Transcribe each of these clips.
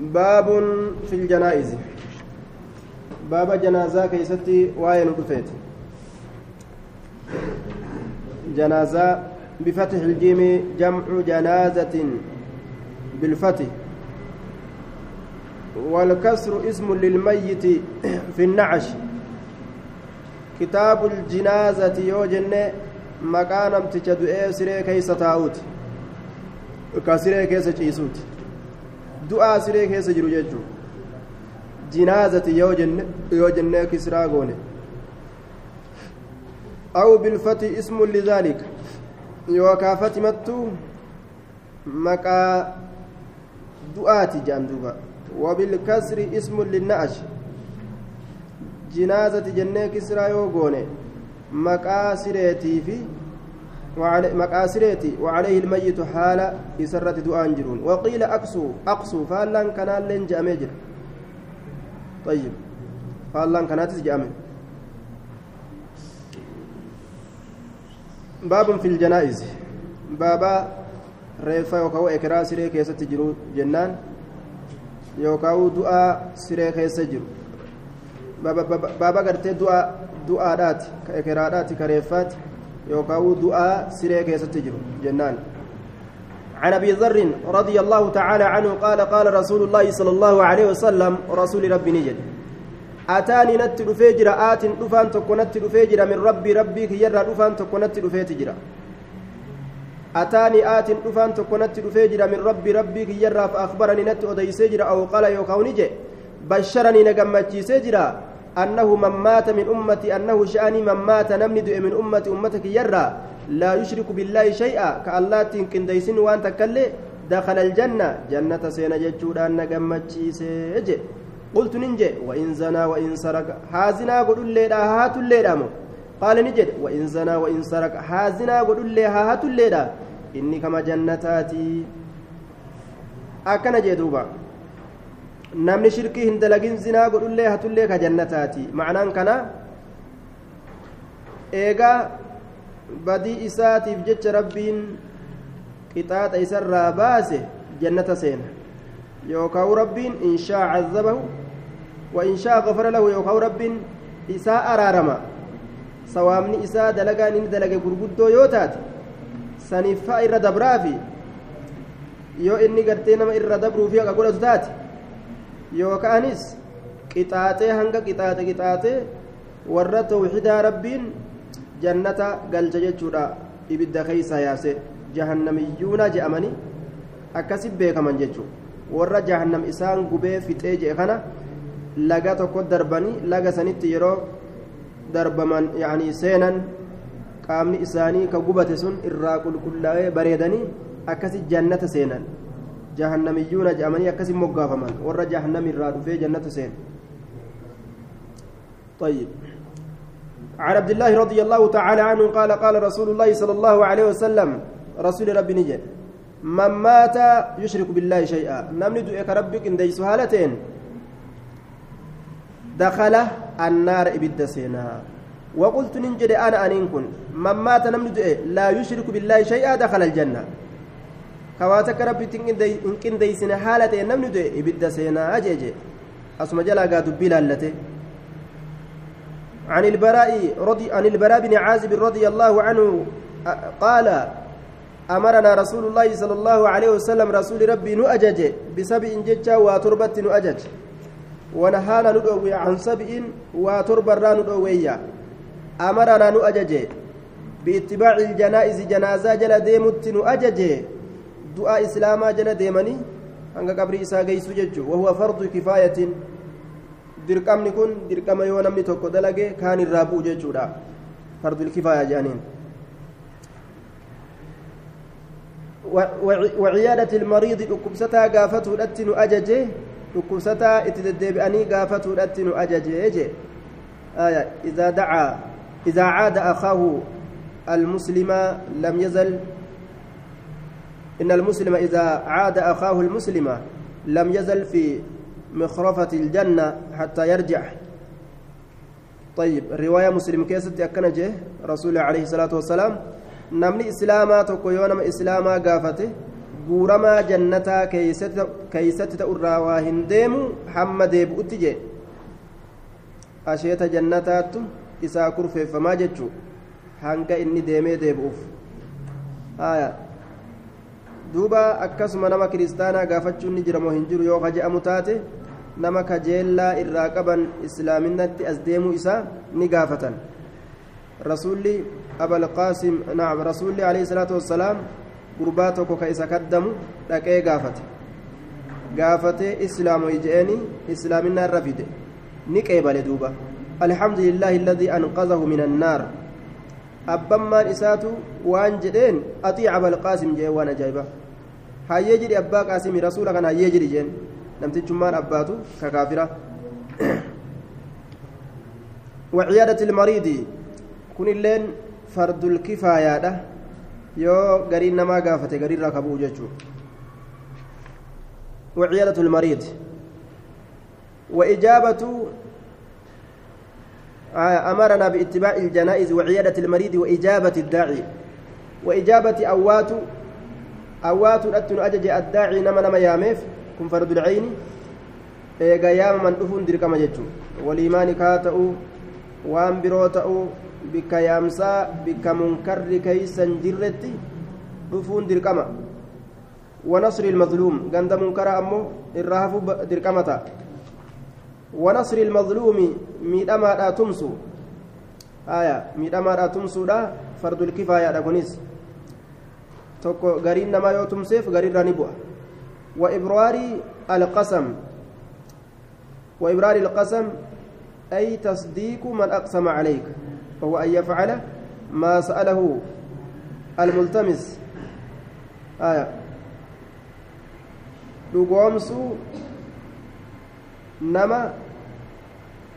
باب في الجنائز باب جنازة كيستي واين رفيت جنازة بفتح الجيم جمع جنازة بالفتح والكسر اسم للميت في النعش كتاب الجنازة يوجن مكانم تجد سري كيس تاوت كسري كيس جيسوت دعاء سري كيس جرو جيجو جنازة يوجن يوجن كسرا غوني أو بالفتح اسم لذلك يوكا فتمتو مكا دعاتي جاندوبا وبالكسر اسم للنعش جنازة جنة كسرى يوغوني مقاسرتي في مقاسرتي وعليه الميت حال يسرت دعاء جرون وقيل أقصو أقصو فالان كان لن جامجر طيب فالان كانت جامج باب في الجنائز بابا reeffa yookaan ekeraa siree keessatti jiru jennaan yookaan du'aa siree keessa jiru baaba gartee du'aadhaati ka ekeraadhaati ka reeffaati du'aa siree keessatti jiru jennaan عن أبي ذر رضي الله تعالى عنه قال قال رسول الله صلى الله عليه وسلم رسول ربي نجد. أتاني نت دفيجر آت دفان تكونت دفيجر من ربي ربي يرى دفان تكونت دفيتجر أتاني آت دفان تكونت دفيجر من ربي ربي يرى فأخبرني نت أديسجر أو قال يوكاوني بشرني نجمتي سجرا. أنه من مات من أمتي أنه شأني من مات نمند من أمتي أمتك يرى لا يشرك بالله شيئا كالله تنكن ديسن وأنت كلي دخل الجنة. جنة سينا جتشودا نجمتي سجر قلت ننجي وإن زنا وإن سرق هازنا قل الليلة هات الليلة قال نجد وإن زنا وإن سرق هازنا قل الليلة هات الليلة إني كما جنتاتي. أكن جدوبا namni shirkii hin dalagin zinaa godhullee hatullee ka jannataati macnaan kana eegaa badii isaatiif jecha rabbiin qixaaxa isarraa baase jannata seena yookaan rabbiin inshaa cazabahu wa inshaa gafara lahu yookaan rabbiin isaa araarama sawaamni isaa dalagaan inni dalage gurguddoo yoo taate saniiffaa irra dabraafi yoo inni gartee nama irra dabruufi haqa godhatu taate yookaanis qixaaxee hanga qixaaxe qixaaxee warra tawxidaa rabbiin jannata galcha jechuudha ibidda keeysa yaase. Jahannamiyyuuna je'amanii akkasi beekaman jechuudha warra jahannam isaan gubee fixee je'e kana laga tokko darbanii laga sanitti yeroo darbaman yaanii seenan qaamni isaanii ka gubate sun irraa qulqullaa'ee bareedanii akkasi jannata seenan jahannamiyyuuna jedhamanii akkasi moggaafaman warra jahannam irraa dhufee jannata seen طيب عن عبد الله رضي الله تعالى عنه قال قال رسول الله صلى الله عليه وسلم رسول ربي نجد من مات يشرك بالله شيئا نمني دعك ربك إن ديس هالتين دخل النار إبد سينا وقلت ننجد أنا أن كن من مات نمني لا يشرك بالله شيئا دخل الجنة kawaa takka rabbitti hin qindeeysine haala ta'e namni du'e ibidda seenaa jeeje asuma jalaa gaa dubbii laallate عن البراء رضي عن البراء بن عازب رضي الله عنه قال أمرنا رسول الله صلى الله عليه وسلم رسول ربي نؤجج بسبع ججا وتربة نؤجج ونهانا ندعوي عن سبع وتربة ندعوية أمرنا نؤجج باتباع الجنائز جنازة جل ديمت نؤجج du'aa islaamaa jala deemanii hanga qabrii isaa geessu jechuun wahuwa fardu kifaayatiin dirqamni kun dirqama yoo namni tokko dalage kaan irraa bu'u jechuudha fardul kifaaya jedhaniin وعيادة المريض دكبستا غافتو دتنو أججي دكبستا اتدبئني غافتو دتنو أججي آية إذا دعا إذا عاد أخاه المسلم لم يزل إن المسلم إذا عاد أخاه المسلم لم يزل في مخرفة الجنة حتى يرجع طيب الرواية مسلم كيست أكنجه رسول عليه الصلاة والسلام نمني إسلاما تقويون إسلاما قافته keeysatti ta'urraa waa hin deemu hamma deebi'utti jee asheeta jannataattu isaa kurfeeffamaa jechuu hanga inni deemee deebi'uuf haya duuba akkasuma nama kiristaanaa gaafachuun ni jira moo hin jiru yoo kaja'amu taate nama kajeellaa irraa qaban islaaminatti as deemuu isaa ni gaafatan rasuulli abalqaasim naam rasuulli alayhi salaatu wassalaam gurbaa tokko ka isa kaddamu dhaqee gaafate gaafatee islaamoy je'eni islaaminaa irra fide ni qeebale duuba alhamdu alladii anqazahu min annaar abbammaan isaatu waan jedheen axiica abalqaasim jee waan ajaa'iba hayyee jedhi abbaa qaasimi rasuula kana hayyee jedhi jeen namtichummaan abbaatu ka المريض كن اللين فرد الكفاية yoo gariin namaa gaafate gariirraa kabuu jechuudha وعيادة المريض وإجابة أمرنا باتباع الجنائز وعيادة المريض وإجابة الداعي وإجابة أوات أوات أتن أجج الداعي نما نما ياميف كن فرد العين eega yaama man dhufuun dirqama jechuun waliimaani kaa ta'uu waan biroo ta'uu bikka yaamsaa bikka munkarri keeysan jirretti dhufuun dirqama. ونصر المظلوم غند منكر أمو الرهف درقمتا ونصر المظلوم ميدما دا تمسو آية ميدما دا تمسو دا فرد الكفاية دا كنيس توكو غرين نما يو تمسيف غرين راني بوا وإبرار القسم وإبرار القسم أي تصديق من أقسم عليك وهو أن يفعل ما سأله الملتمس آية dhugoomsuu nama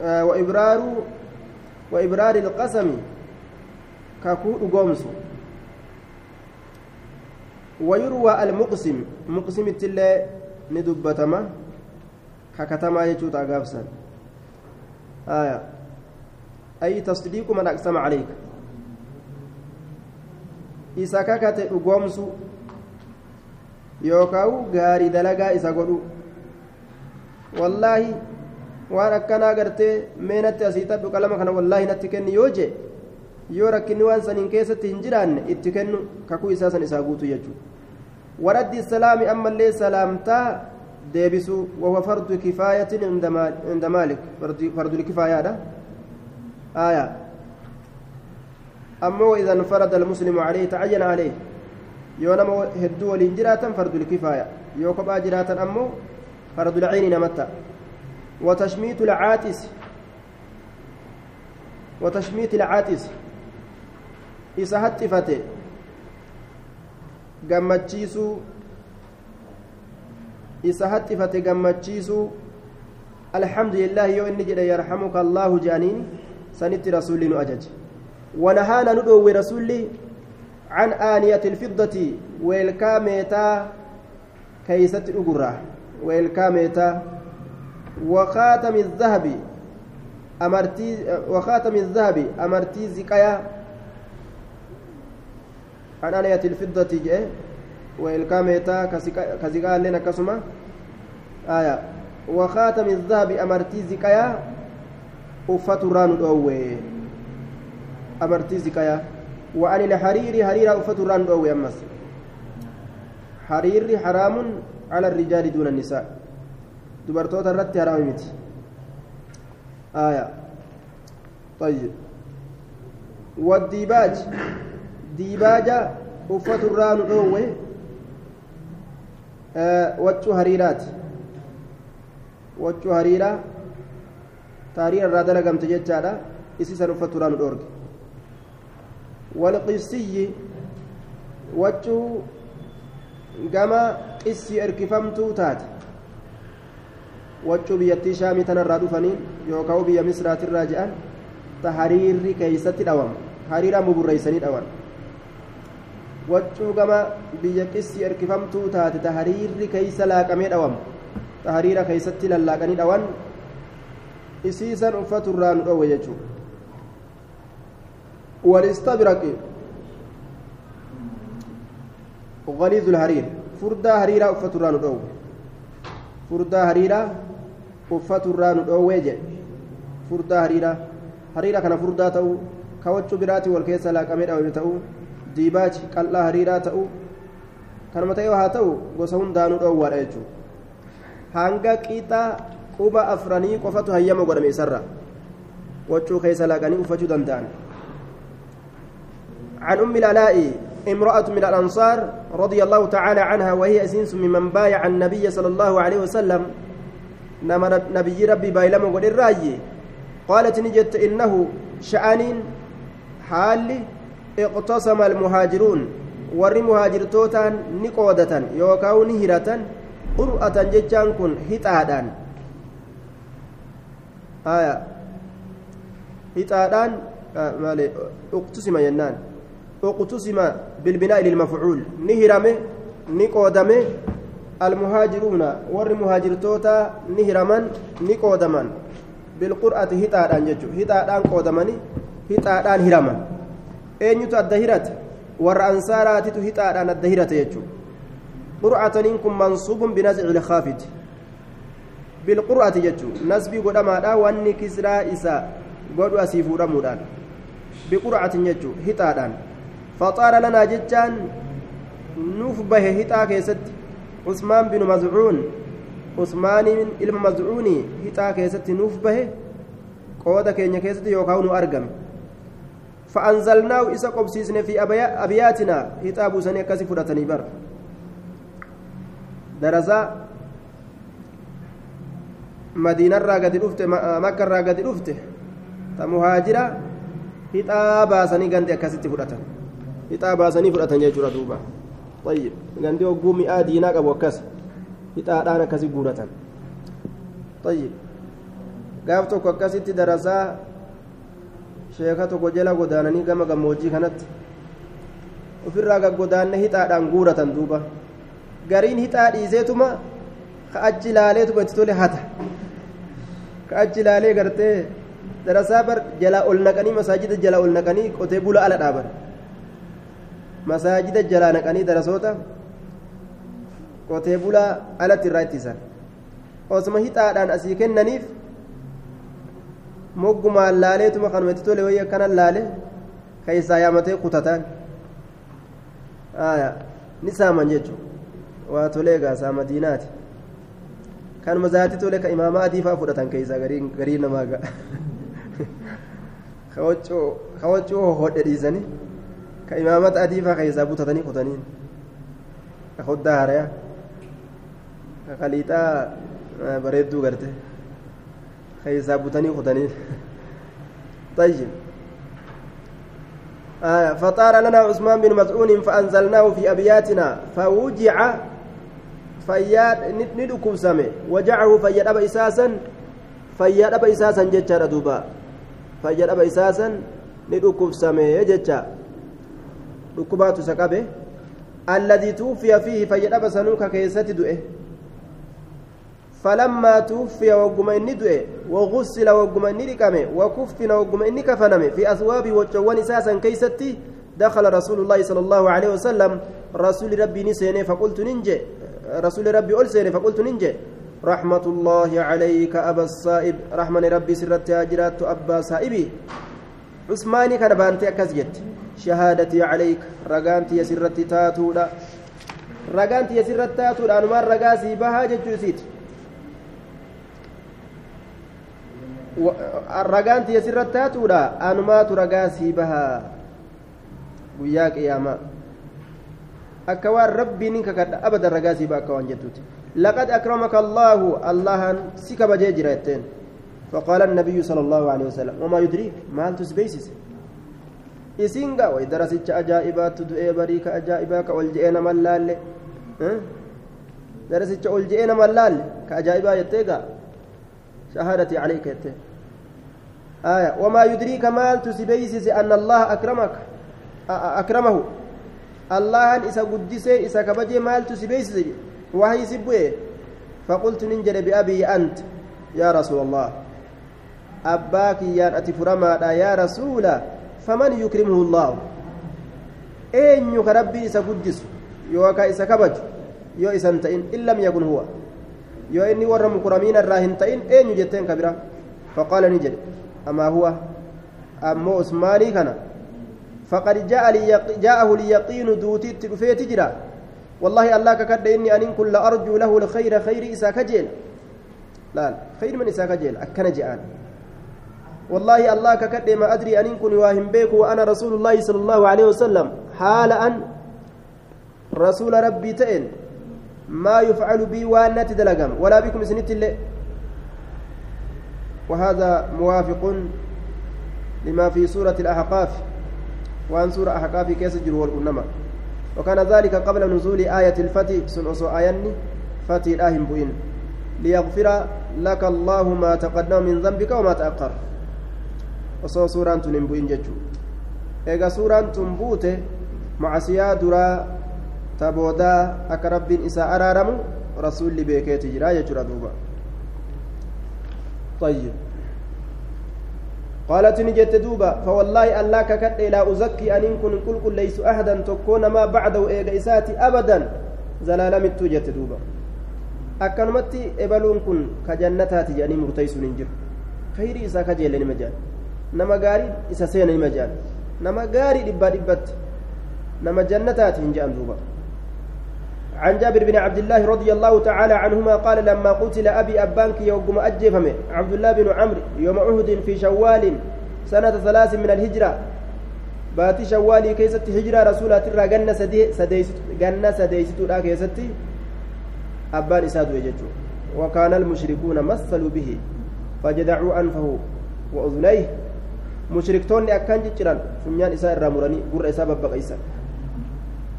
waibraaru waibraari ilqasami kakuu dhugoomsu. Dubbatama kakatamaa jechuuta agaabsan aya ay tasdiiqu man aqsama calayka isa kakate dhugoomsu yookaan gaarii dalagaa isa godhu wallaahi waan akkanaa gartee meenatti asii xadhu qalama kana wallaahi natti kenni yoo jee yoo rakkinni waan saniin keessatti hin jiraanne itti kennu kakuu isaa san isaa guutu jechuudha waraddi salaami ammallee salaamtaa deebisuu wahuwa fardu kifaayatin inda maalik fardu kifaayaadha aayaa ammoo idan farada almuslimu calayhi tacayyana calayhi yoo nama hedduu waliin jiraatan fardul kifaaya yoo kophaa jiraatan ammoo fardul cayni namatta وتشميت العاتس وتشميت العاتس إذا هتفت gammachiisuu isa hattifate gammachiisuu alhamdulillahi yoo inni jedhe yarhamuka allaahu je'aniin sanitti rasulli nu ajaje wanahaana nu dhoowwe rasulli عن آنية الفضة ويلكا ميتا كيست أجرة ويلكا ميتا وخاتم الذهب أمرتي وخاتم الذهب أمرتي زكايا عن آنية الفضة جاء ويلكا ميتا كزكايا لنا كسمة آية وخاتم الذهب أمرتي زكايا أفتران الأوي أمرتي زكايا وعن الحرير حرير أفت الران أو يمس حرير حرام على الرجال دون النساء دبرتوت الرت حرام متي آية طيب والديباج أفت الران أو آه وجه حريرات وجه حريرة تارير الرادلة قمت جتشارا إسيسا أفت الران أورج والقسي وجه gama qissii erkifamtuu taate waccuu biyyattii shaamii tanarraa dhufaniin yookaan biyya misraatirraa je'an ta hariirri keeysatti dhawamu hariira muburreeysanii dhawan waccuu gama biyya qissii erkifamtuu taate ta hariirri keeysa laaqamee dhawamu ta hariira keeysatti lallaaqanii dhawan isiisan uffaturraa nu dhowwe jechuudha walistabraqi غليظ الحرير nu dhoowwe furdaa hariiraa uffaturraa nu dhoowwee jedhe furdaa hariiraa hariira kana furdaa ta'uu ka waccuu biraati wal keessa laaqamee dhawame ta'uu diibaachi qal'aa hariiraa ta'uu kanuma ta'ee haa ta'u gosa hundaanuu dhoowwaadha jechuudha hanga qixa quba afranii qofatu hayyama godhame isarra waccuu keessa laaqanii uffachuu danda'an عن أم العلاء امرأة من الأنصار رضي الله تعالى عنها وهي أسينس ممن بايع النبي صلى الله عليه وسلم نبي ربي بايلم وقل الرأي قالت نجت إنه شأن حال اقتصم المهاجرون ور مهاجر توتان نقودة يوكاو نهرة قرأة ججان كن هتادان آية. هتادان آه مالي اقتسم ينان. اقتسم بالبناء للمفعول. نهرمه نقودمه المهاجرون ور مهاجر توتا نهرمن نقودمن bilqur'ati hixaadhaan jechuudha hixaadhaan qoodamanii hixaadhaan hiraman eenyutu adda hirate warra ansaaraatitu hixaadhaan adda hirate jechuudha qur'ataniin kun mansuubun binazci ilkaafiti bilqur'ati jechuudha nasbii godhamaadha wanni kisraa isa godhu asii fuudhamuudhaan biqur'atin jechuudha hixaadhaan faxaara lanaa jechaan nuuf bahe hixaa keessatti usmaan binu mazcuun usmaaniin ilma mazcuunii hixaa keessatti nuuf bahe qooda keenya keessatti yookaan nu argame isa qobsiisne fi abiyaatinaa hixaa buusanii akkasii fudhatanii bara darasaa madiinarraa gadi dhufte makkarraa gadi dhufte ta muhaajira hixaa baasanii gandi akkasitti fudhatan hixaa baasanii fudhatan jechuudha duuba طيب hogguu mi'aa diinaa qabu akkas hixaadhaan akkasi guuratan طيب tokko akkasitti darasaa sheeka tokko jala godaananii gama gammoojjii kanatti ofirraa gaggodaanne hixaadhaan guuratan duuba gariin hixaa dhiiseetuma ka achi ilaaleetuma itti tole hata ka achi ilaalee gartee darasaa bar jalaa ol naqanii masaajida jalaa ol naqanii qotee bula ala dhaaban masaajida jalaa naqanii darasoota qotee bulaa alatti irraa ittisan osuma hixaadhaan asii kennaniif moggumaan laaleetuma kanuma itti tole wayii akkanan laale keessaa yaamatee kutataan ni saaman jechuun waa tolee gaasaa madiinaati kanuma zaati tole ka imaamaa adii fa'aa fudhatan keessaa garii namaa ga'a kawaccoo hodhe dhiisanii ka imaamata adii fa'aa keessaa butatanii kutaniin ka hoddaa harayaa ka kaliixaa bareedduu garte keessaa butanii kutaniin طيب. آه فطار لنا عثمان بن مسعود فأنزلناه في أبياتنا فوجع فياد ندكم سمي وجعه فياد أبا إساسا فياد أبا إساسا جتشا دوبا فياد أبا إساسا ندكم سمي جتشا ركبات سكبه الذي توفي فيه فياد أبا سنوك كيست دؤه فلما توفي وقم إني دؤه وغسل وقم إني ركمه وكفن وقم إني في أثواب وجوان إساسا كيستي دخل رسول الله صلى الله عليه وسلم. رسول ربي نسيني فقلت ننجي. رسول ربي ألسيني فقلت ننجي. رحمة الله عليك أبا الصائب رحمن ربي سرت أجرات أبا صائبي عثماني كان بانتي أكزجت شهادتي عليك. رقانتي يسرت تاتودا. رقانتي يسرت تاتودا. أنمار رقاسي بها ججوسيت ragaan tiyya sirratti taatuudha anumaatu ragaa sii bahaa guyyaa qiyaamaa akka waan rabbiin hin kakadha abadan ragaa sii baha akka waan jettuuti allaahu allahan si kabajee jira jetteen فقال النبي صلى الله عليه وسلم وما يدريك ما هل تسبيسس إسينغا ويدرسك أجائبات تدعي بريك أجائبا كأولجئنا ملال درسك أولجئنا ملال كأجائبا يتيغا شهادتي عليك يتين آية. وما يدريك ما تسبيسس أن الله أكرمك. أكرمه. الله أن إسا قدسي إسا كبجي مال تسبيسس وهي سبوه. فقلت ننجل بأبي أنت. يا رسول الله. أباك يا أتفرما يا رسول فمن يكرمه الله؟ أين ربي إسا قدس. يوكا إسا كبج. isan ta'in in lam yakun huwa yoo inni warra mukuramiina irraa hin ta'in eenyu jetteen ka bira faqaala ni jedhe. Amaa huwa? Ammoo usmaanii kana? Faqad jaa'ahu liyaqiinu duutiitti dhufeeti jira. والله الله ككد إني أن كل أرجو له الخير خير إسا كجيل لا خير من إسا كجيل أكن جاءان والله الله ككد ما أدري أن كن واهم بيك وأنا رسول الله صلى الله عليه وسلم حال أن رسول ربي تئن ما يفعل بي وأن تدلقم ولا بكم سنت اللي. وهذا موافق لما في سورة الأحقاف. وأن سورة أحقاف كيس جرو والأنما. وكان ذلك قبل نزول آية الفتي سنعصو آياني. فتي الآهم بوين ليغفر لك الله ما تقدم من ذنبك وما تأخر. osoo suuraan tun hin bu'in jechuudha eega suuraan tun buute macasiyaa ta boodaa akka rabbiin isaa araaramu rasuulli beekeeti jira jechuudha duuba طيب قالت نجت دوبا فوالله الله ككد لا أزكي أن كن كل كل ليس أحدا تكون ما بعده إيجا إساتي أبدا زلالم التوجت دوبا أكنمتي إبلون كن كجنتاتي يعني مرتيس ننجر خير إسا كجيل مجال nama gaarii isa seena nima jedhan nama gaarii dhibbaa dhibbatti nama jannataati hin jedhan duuba عن جابر بن عبد الله رضي الله تعالى عنهما قال لما قتل أبي أبانك يوم أجفمه عبد الله بن عمرو يوم عهد في شوال سنة ثلاث من الهجرة. باتي شوالي كيست هجرة رسولة ترى جنة سدي سديست جنة سديست لا كيست أبان إساد وجدوا وكان المشركون مثلوا به فجدعوا أنفه وأذنيه. mushriktoonni akkaan cicciran funyaan isaa irraa muranii gurra isaa babbaqaysan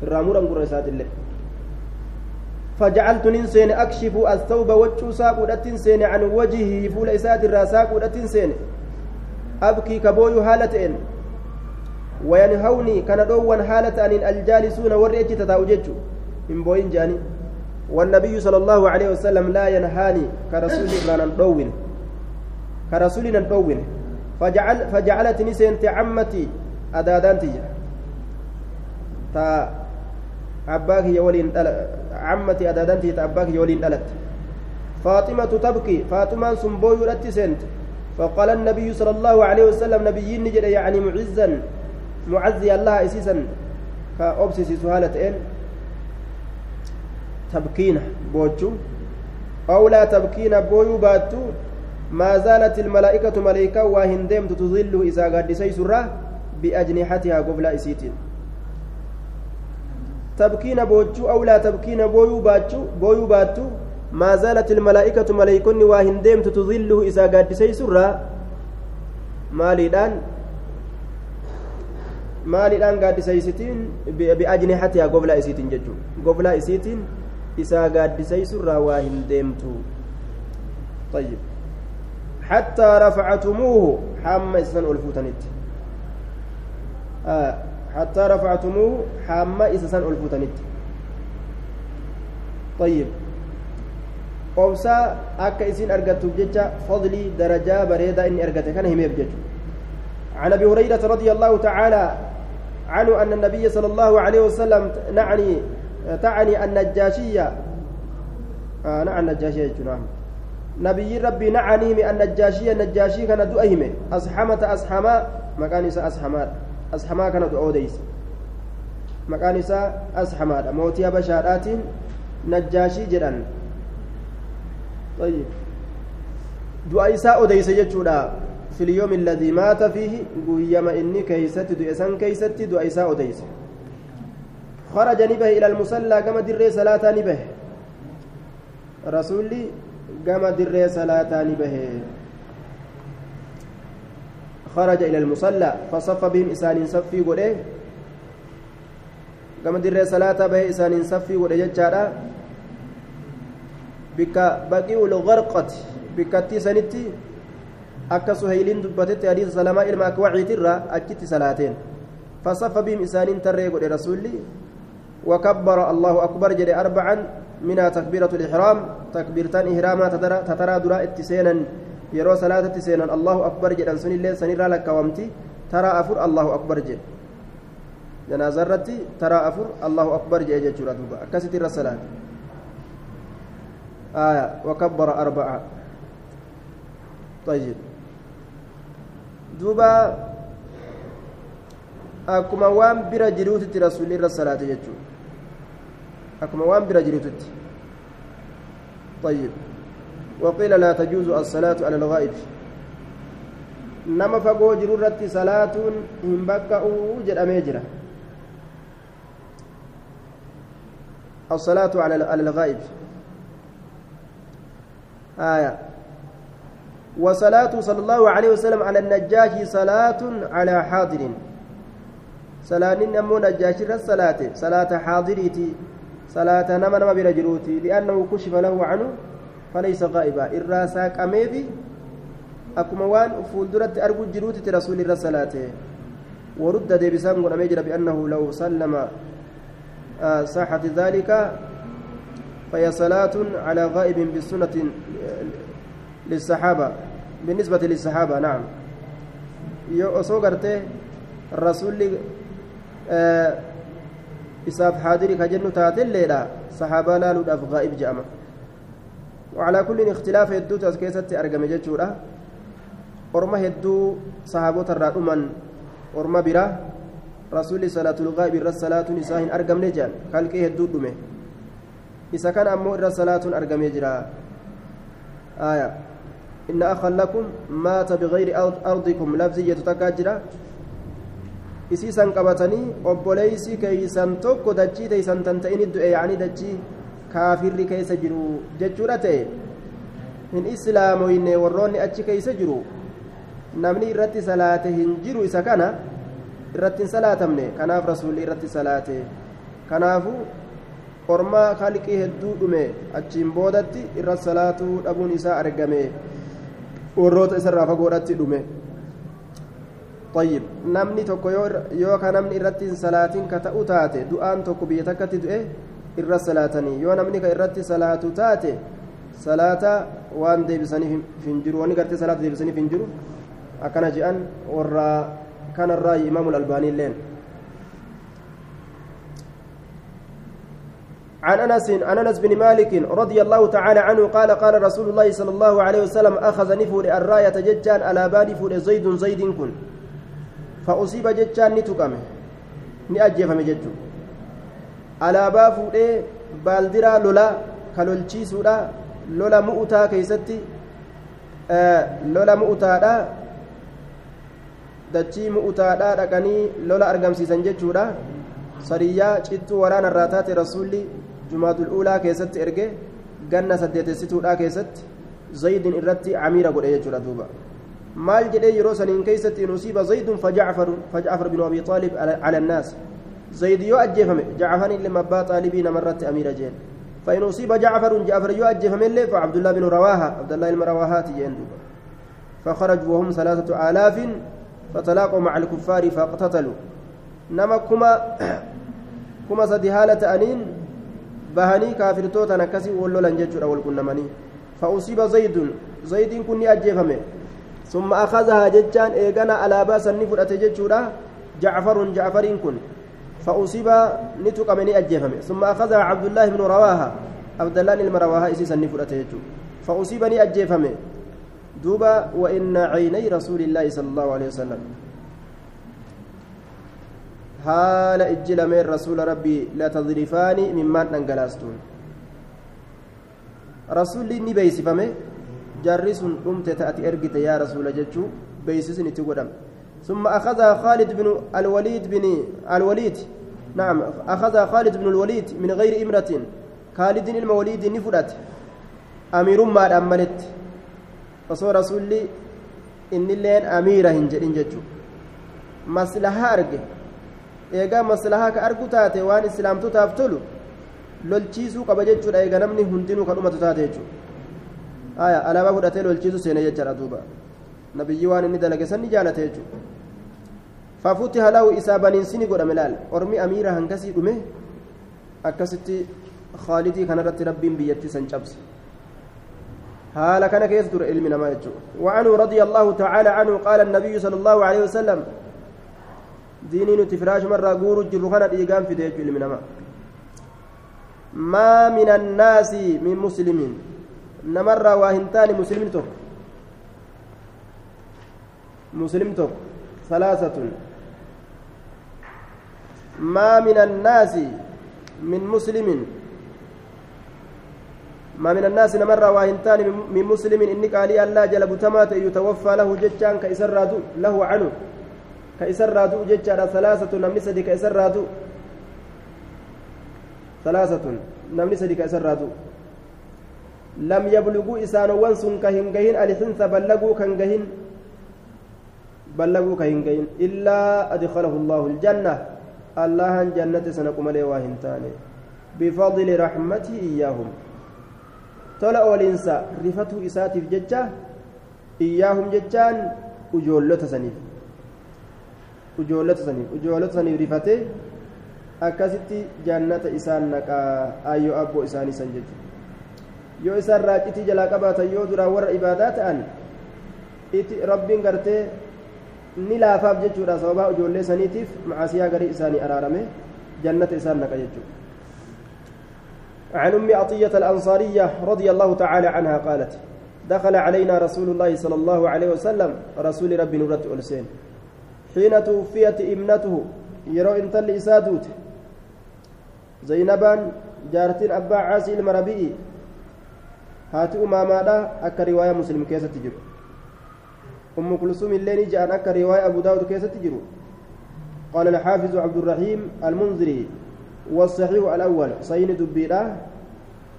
irraa muran gurra فجعلت ننسين أكشف الثوب وجه ساقودة سين عن وجهه فول إسات الراساقودة سين. أبكي كبوي هالتين وينهوني كان دوان حالة أن الجالسون ورئت تتاوجج من بوين جاني. والنبي صلى الله عليه وسلم لا ينهاني كرسول لا ندون كرسول ندون فجعل فجعلتني سنت عمتي أدادانتي تا أباك يولين عمتي أدادانتي تا أباك يولين دلت فاطمة تبكي فاطمة سنبوي ولت سنت. فقال النبي صلى الله عليه وسلم نبي نجد يعني معزا معزي الله إسيسا. كأبسس سهالة إن. تبكينا بوجو. أو لا تبكينا بويو باتو. ما زالت الملائكة ملائكة وهندم تظل إذا قد سيسرة بأجنحتها قبل إسيتين. تبكين بوجو أو لا تبكين بويو باتو بويو باتو ما زالت الملائكة ملائكة وهندم تظل إذا قد سيسرة مالدان maaliidhaan? Gaaddisaysitiin? Bi'ajnihatihaa goblaa isiitiin jechuudha goblaa isiitiin isaa gaaddisaysurraa waa hin deemtu. طيب حتى رفعتموه حام إسسان ألفوتنت آه حتى رفعتموه حام إسسان ألفوتنت طيب. قوسا أكا إسين أرقدتو ججا فضلي درجة بريدة إني أرقدت كان هم يبجج عن أبي هريرة رضي الله تعالى عنه أن النبي صلى الله عليه وسلم نعني تعني النجاشية. آه نعم النجاشية نعم نبي ربي نعني من النجاشية. النجاشي كان دؤهم أصحمة أصحما مكان إسا كان دؤوديس مكان إسا أصحما موتي بشارات نجاشي جران طيب. دعاء إسا أوديس يجودا. في اليوم الذي مات فيه قيما إني كيست دؤسان كيست دعاء إسا أوديس خرج نبه إلى المصلى كما در صلاة نبه. رسولي قام در صلاة نبه. خرج إلى المصلى فصف بهم إسان صفي قده. قام در صلاة به إسان صفي قده ججارا بك بقي الغرقة بكتي سنتي. akka suhayliin dubbatetti hadiisa salamaa ilma akwaciitirra achitti salaateen فصف بهم إسان ترى قد رسولي. وكبر الله أكبر جد أربعا منها تكبيرة الإحرام. تكبيرتان إحراما تترى دراء اتسينا. يرو صلاة اتسينا الله أكبر جد أنسون الله سنرى لك ومتي ترى أفر الله أكبر جد جنازرتي ترى أفر الله أكبر جد جد أكست الرسالة آية وكبر أربعة طيب دوبا waan bira jiruutitti rasuulli irra salaate jechuudha. Akkuma waan bira jiruutitti. طيب وقيل لا تجوز الصلاة على الغائب. نما فقو جرورة صلاة هم بكأوا جرأمي جرأ الصلاة على الغائب. آية. وصلاة صلى الله عليه وسلم على النجاشي صلاة على حاضر. صلاة نمو نجاشي الصلاة صلاة. حاضريتي. صلاة نما نما برجروتي لأنه كشف له عنه فليس غائبا. الراسا كميفي أكما وان فولدرت أرجو جروتي رسول الله صلاة ورد ديبسان قد بأنه لو سلم آه صحة ذلك فهي صلاة على غائب بالسنة للصحابة. بالنسبة للصحابة نعم. osoo gartee rasuulli isaaf haadiri ka jennu taatelleedha sahaabaa laaluudhaaf gaa'ib je'ama وعلى كل اختلاف هدو تسكيست أرقم جتشورا أرما هدو صحابوت الرادوما أرما برا رسول صلاة الغائب الرسالات نساهن أرقم نجان خلقه هدو دمه إذا كان أمو الرسالات أرقم يجرا آية. إن أخا لكم مات بغير أرضكم. لفظية تكاجرا isiisan qabatanii obboleeysi keeysan tokko dachii teeysan tan ta'ini du'e yaanii dachii kaafirri keessa jiru jechuudha ta'e hin islaamoyne warroonni achi keeysa jiru namni irratti salaate hin jiru isa kana irratti hin salaatamne kanaaf rasuulli irratti salaate kanaafu ormaa kalqii hedduu dhume achiin boodatti irra salaatuu dhabuun isaa argame warroota isarraa fagoodhatti dhume طيب نمني tokko yoo ka namni irratti hin salaatin ka ta'u taate du'aan tokko biyya takkatti du'e irra salaatanii yoo namni ka irratti salaatu taate salaata waan deebisaniif hin jiru wanni gartee salaata deebisaniif hin jiru akkana je'an warra kanarraa imaamul albaanii illeen عن انس عن انس بن مالك رضي الله تعالى عنه قال قال رسول الله صلى الله عليه وسلم اخذ نفور الرايه ججان على بال فور زيد زيد كن فاصيب ججان نتقمه نأجفم ججو با فودي بالدرا لولا كلولچيسودا لولا مؤتا كيستي آه لولا مؤتادا dachii mu'utaadhaa dhaqanii lola argamsiisan jechuudha sariyyaa cittuu waraana irraa taate rasuulli jumaatul uulaa keessatti erge ganna saddeetessituudhaa keessatti zaydin irratti amiira godhe jechuudha duuba maal jedhee yeroo saniin keessatti in usiiba zaydun fajacfar binu abi aalib cala annaas zayd yoo ajjeefame jacfan illee abbaa xaalibii namarratti amiira jeen فإن أصيب جعفر جعفر يؤجف من فعبد الله بن رواحة. عبد الله بن رواحات فخرجوا وهم ثلاثة آلاف فتلاقوا مع الكفار فاقتتلوا. نما كما كما سدي هالة أنين بهني كافر توتا نكسي ولولا جيتشور أول كنا مني. فأصيب زيد. زيد كني أجيفمه ثم أخذها ججان إيغانا على بأس النفر أتججورا. جعفر جعفر كن. فأصيب نتوك مني أجيفمه ثم أخذها عبد الله بن رواها عبد الله بن رواها إسيس النفر أتججو فأصيبني أجيفمه دوبا وإن عيني رسول الله صلى الله عليه وسلم. حال إجل من رسول ربي لا تضرفان مما ننقلاستون رسول ني بيسفمه جرس قمت تأتي أرقت يا رسول جتشو. بيسسني تقدم ثم أخذها خالد بن الوليد بن الوليد نعم أخذها خالد بن الوليد من غير إمرة خالد الموليد نفرت أمير ما innilleen amiira hin jedhin jechuudha maslahaa arge eegaa maslahaa ka argu taate waan islaamtotaaf tolu lolchiisuu qaba jechuudha eega namni hundinuu ka dhumatu taate jechuudha alaabaa fudhatee lolchiisuu seene jechaadha duuba nabiyyi waan inni dalage sanni jaalate jechuudha fafuutiha lahu isaa baniinsini godhame laal ormi amiira hangasii dhume akkasitti khaalidii kanarratti rabbiin biyyattii san cabse حال كان كيصدر علم ما وعنه رضي الله تعالى عنه قال النبي صلى الله عليه وسلم ديني نتفراش مرة قور الجرخانة إيقام في ديج علم ما من الناس من مسلم namarraa waa hin taane muslimni tokko مسلم توك ثلاثة ما من الناس من مسلم. ما من الناس نمر واهنتان من مسلم. إني قال الله جل بتمات يتوفى له ججان كإسراد له عنه. كإسراد ججان ثلاثة نمني سدي كإسراد ثلاثة نمني سدي كإسراد لم يبلغوا إسان وانسون كهن كهن الحنث بلغوا كان كهن بلغوا كهن كهن إلا أدخله الله الجنة. allahan jannate sana qumalee waa hin taane. Bifadli raxmatii iyyaahum tola oolinsa rifatuu isaatiif jecha iyyaahum jechaan ujoollota saniif. Ujoollota saniif ujoollota saniif rifatee akkasitti jannata isaan naqaa ayyoo abboo isaanii san jechuudha yoo isaan raacitii jalaa qabaatan yoo duraan warra ibaadaa ta'an itti rabbiin gartee ni laafaaf jechuudha. Sababaa ijoollee saniitiif macaasiyaa garii isaanii araarame jannata isaan naqa jechuudha. عن أم عطية الأنصارية رضي الله تعالى عنها قالت دخل علينا رسول الله صلى الله عليه وسلم رسول رب نورة ألسين. حين توفيت ابنته يرو انت الإسادوت زينبا جارتين أبا عاسي المربئي هاتي أماما أكا رواية مسلم كيسة تجرو أم كلثوم الليل جاء أكا رواية أبو داود كيسة تجرو. قال الحافظ عبد الرحيم المنذري والصحيح الأول. صحيح دبيرة.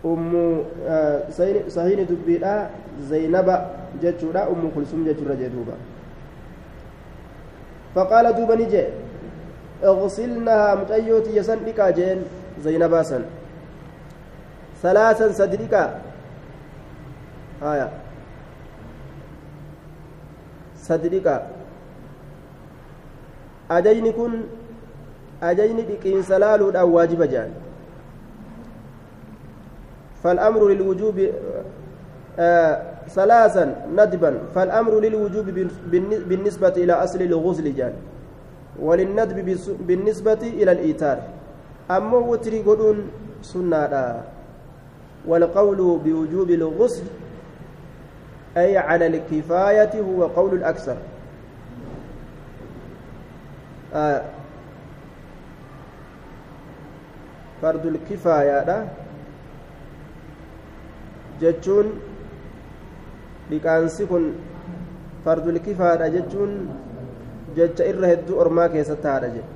أم صحيح دبيرة. زينب جتشورا أم كلثوم جتشورا جدوبا فقال دوبا نجي. اغسلنها متأيوتي يسن بكا جين. زينبا سن. ثلاثا صدركا آية. صدركا أجيني كن ajajni dhiqiinsa laaluudhaan waajiba jedhan فالأمر للوجوب آه ندبا فالأمر للوجوب بالنسبة إلى أصل الغسل جان وللندب بالنسبة إلى الإيتار أما وتري سنة والقول بوجوب الغسل أي على الكفاية هو قول الأكثر آه fardul kifaayaadha jechuun dhiqaansi kun fardul kifaadha jechuun jecha irra hedduu ormaa keessatti haadha jedhe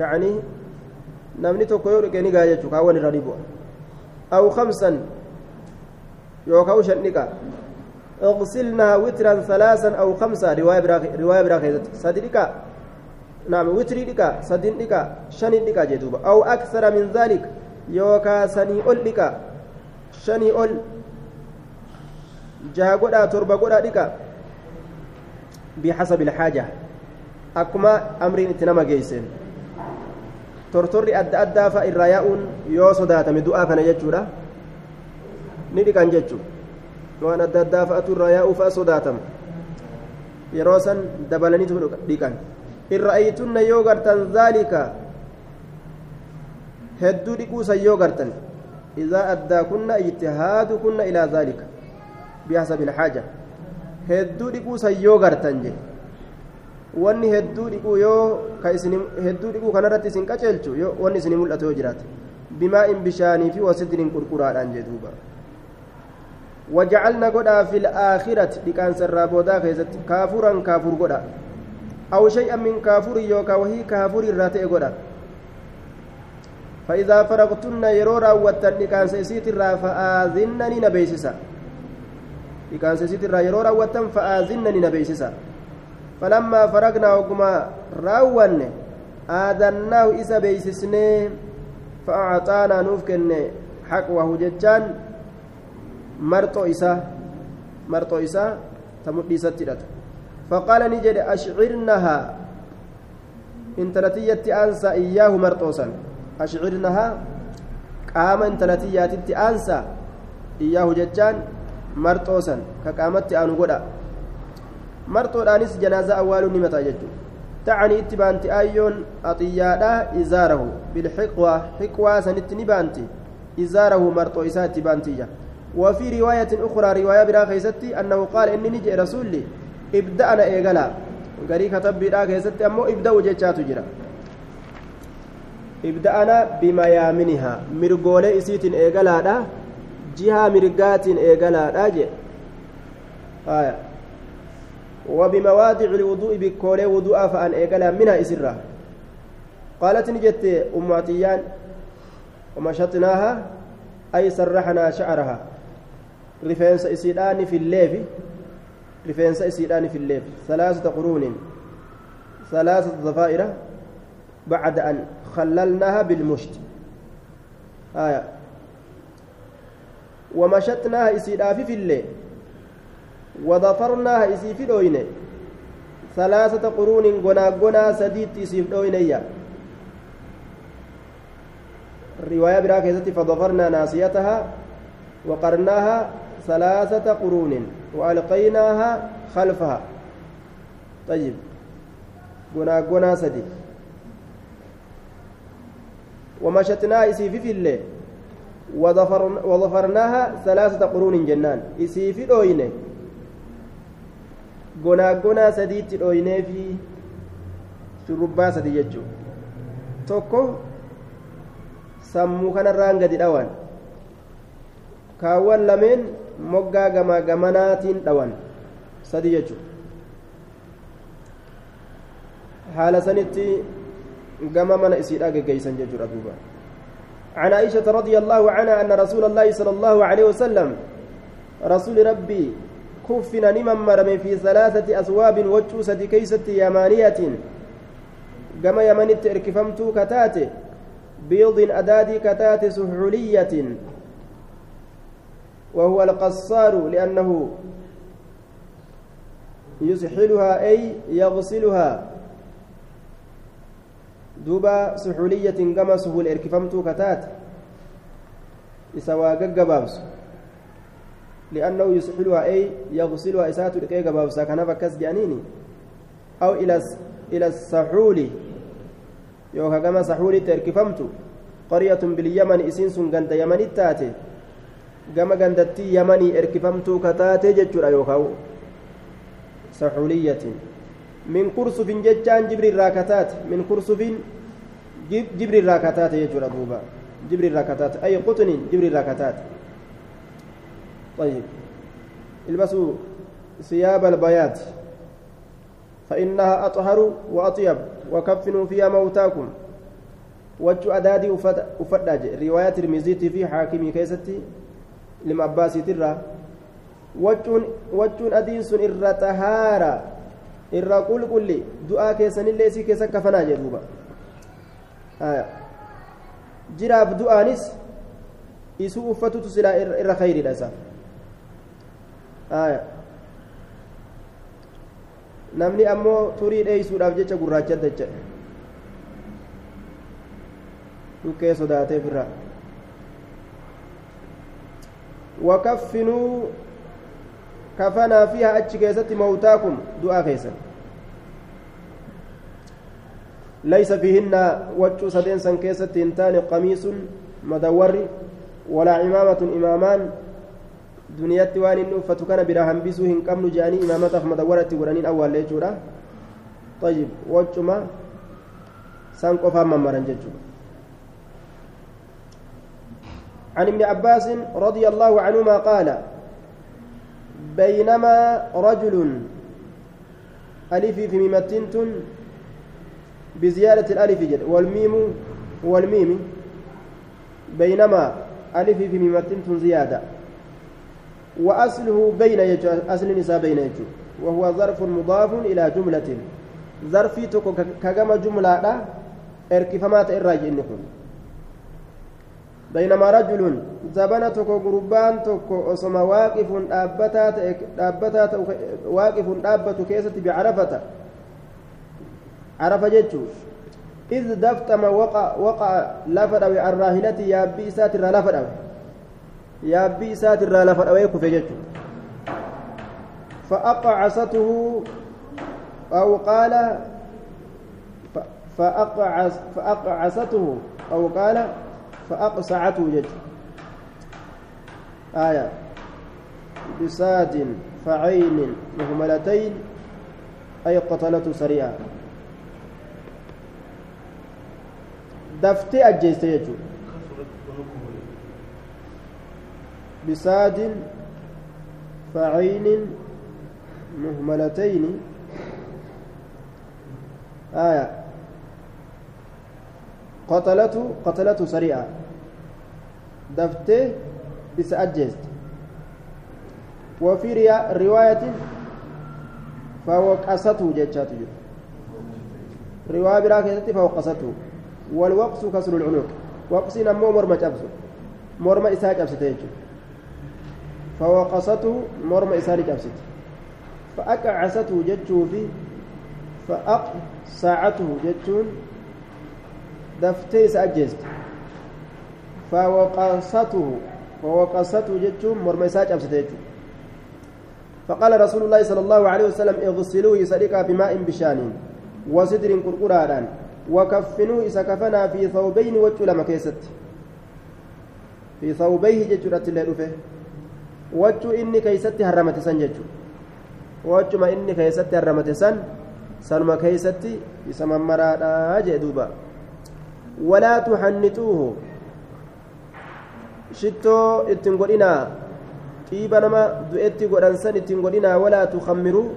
yacanii namni tokko yoo dhiqe ni gaa jechuu kaawwan irra dhibu aw kamsan shan dhiqa اغسلنها وترا ثلاثا أو خمسه رواية براك رواية براك صديقا نعم وتري ديكا سدين ديكا شنين ديكا جدوبا أو أكثر من ذلك. يوكا سني أول ديكا شني أول جها قدا تربة قدا ديكا بحسب الحاجة. أكما أمرين اتنما جيسين. tortorri adda addaa fa'a irraa yaa'uun ni dhiqan jechuudha waan adda addaa fa'atu irraa yaa'uu fa'a sodaatama yeroo san dabalaniitu dhiqan إن رأيتن يوغرتن ذلك هدو ديكوسا يوغرتن إذا أداكن اجتهادكن إلى ذلك بحسب الحاجة هدو ديكوسا يوغرتن جي wanni hedduu dhiquu yoo ka isin hedduu dhiquu kanarratti isin qaceelchu wanni isin mul'atu yoo jiraate bimaa in bishaanii fi wasidrin qurquraadhaan jee wajacalna godhaa fi laakhirati dhiqaansa irraa boodaa keessatti kaafuran kaafur godha أو شيئا من كافور يوكا وهي كافور الراتئ قدا فإذا فرغتن يرورا كان سيسيت الرا فآذنني نبيسسا. كان سيسيت الرا يرورا واتن فآذنني نبيسسا. فلما فرغنا وكما راون آذناه إسا بيسسني فأعطانا نوفكن حقوه ججان مرتو إسا مرتو إسا تمدي سترته فقال نجد أشعرنها إن تلتيت أنسى إياه مرطوسا أشعرنها قام إن تلتيت أنسى إياه ججان مرطوسا كقامت أنو قدا مرطودانيس جنازة أول نمتا ججو تعني اتبانتي أيون أطيادا إزاره بالحقوة حقوة سنت نبانتي إزاره مرطو إسات بانتية وفي رواية أخرى رواية برا خيستي أنه قال إني نجي رسولي إبدأنا إيقلا قري كتب برا خيستي أمو إبدأوا جيتشات جرا. إبدأنا بميامنها. مرقولي إسيت إيقلا جهة مرقات إيقلا جي. آية. وبمواضع الوضوء بكولي وضوء فأن إيقلا منها إسرة. قالت نجت أم عطيان ومشطناها أي سرحنا شعرها. رفينس إسيدان في الليف رفينس إسيدان في الليف ثلاثة قرون ثلاثة ضفائر بعد أن خللناها بالمشت آية ومشطناها إسيدان في الليل وضفرناها إسي في دوينه ثلاثة قرون غنا غنا سديت إسي في دوينه رواية ثلاثة قرون وألقيناها خلفها. طيب. قنا قنا سدي. ومشتنا إسي في الليل وظفرناها ثلاثة قرون جنان. إسي في دوينه قنا قنا سديت دوينه في شربا سدي يجو توكو sammuu kanarraan gadi dhawan kaawwan lameen moggaa gamaa gamanaatiin dhawan. Sadi jechuudha haala sanitti gama mana isiidhaa geggeeysan jechuudha duuba عن عائشة رضي الله عنها أن رسول الله صلى الله عليه وسلم رسول ربي كفنا نمن مرم في ثلاثة أثواب وجوسة كيسة يمانية كما يمنت اركفمت كتاتي بيض أدادي كتات سحولية وهو القصار لأنه يسحلها أي يغسلها. دوبا سحولية كما سهول إركفمت كتات. إسوا جبابس لأنه يسحلها أي يغسلها إسات لكي جبابس كان فكس جانيني أو إلى إلى السحول. gama saxuuritti erkifamtu qaryatun bilyaman isiin sun ganda yamanitti taate gama gandattii yamanii erkifamtuu kataate jechuudha yookaan saxuuliyyatiin min kursufin jechaan jibri irraa kataate min kursufin jibri irraa kataate jechuudha duuba jibri irraa kataate ay qutuniin jibri irraa kataate طيب البسوا ثياب البيات فإنها أطهر وأطيب وكفنوا فيها موتاكم وجو أدادي أفداج رواية ترمزيتي في حاكمي كيستي ilma abbaasiitirraa waccuun adiin sun irra xahaara irra qulqulli du'aa keessanillee isii keessan kafanaa jedhuuba jiraaf du'aanis isuu uffatutu silaa irra kayridha isaa namni ammoo turii dheeysuudhaaf jecha gurraacha jecha dhukkee sodaateef irraa kafanaa fiiha achi keessatti mawtaakum du'aa keessan ليس فيهن وجه سدين سن كيست قميص مدور ولا عمامة إمامان waan inni uffatu kana bira hambisuu hin qabnu jedhanii imaamataaf madawaratti godhaniin awwaallee jechuudha طيب وجما سان قفا ممرن ججو عن ابن عباس رضي الله عنهما قال بينما رجل ألف في ميمتنت بزيادة الألف جد والميم والميم بينما ألف في ميمتنت زيادة وأصله بين يجو أصل النساء بين يجو وهو ظرف مضاف إلى جملة ظرفي تكو كجمع جملة إركفمات الراجع إنكم. بينما رجل زبنة قربان تكو أصما واقف أبتات أبتات واقف أبت كيسة بعرفة. عرف جتشو إذ دفتم وقع وقع لفر أو الراهلة يا بيسات لفر isaatirraa lafa dhawee kufe jechuudha فأقعسته أو قال فأقعس فأقعسته أو قال فأقصعته جد. آية. بساد فعين مهملتين أي قتلته سريعا دفتي أجيست يجو. بساد فعين مهملتين. آية. قتلته قتلته سريعا دفتي بس أجيست وفي رواية فوقسته جتشات رواية براكة فوقسته والوقس كسر العنق. وقس نمو مرمى جبسه. مرمى إساء جبسته فوقسته مرمى إساء جبسته. فأقعسته جتشو في فأقسعته جتشون. دفتي سأجست فوقسته فوقسته جتشون مرمى إساء جبسته فقال رسول الله صلى الله عليه وسلم اغسلوه سرقا بماء بشان وسدر قرقران وكفنوه إذا كفنا في ثوبين وجه كيست في ثوبيه ججرة اللي رفه وجه إني كيست هرمت سن ججو وجه ما إني كيست هرمت سن سنما كيست إسما مرادا ولا تحنتوه شتو اتنقلنا xiiba nama du'etti godhansan ittiin godhinaa walaa tukammiruu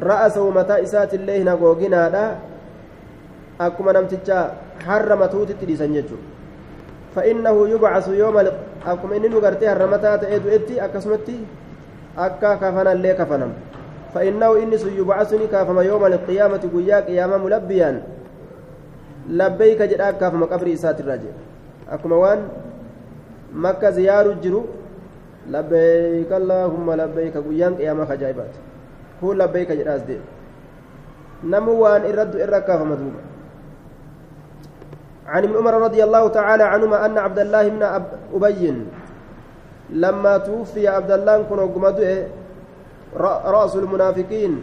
ra'asahu mataa isaatiillee hin hagooginaadha akkuma namticha harra matuutitti dhiisan jechuudha فإنه يبعث يوم أكم إني نقرتي هرمتا تأيدو إتي أكسمتي أكا كفنا اللي كفنم فإنه إني سيبعثني كافما يوم القيامة قيا قياما ملبيا لبيك جداك كافما قبر إسات الرجل أكما وان مكة زيار الجرو لبيك اللهم لبيك قيام قياما خجائبات هو لبيك جداس دي نمو وان إرد إركا فمدوبا عن ابن عمر رضي الله تعالى عنهما أن عبد الله بن أبي لما توفي عبد الله كن رأس المنافقين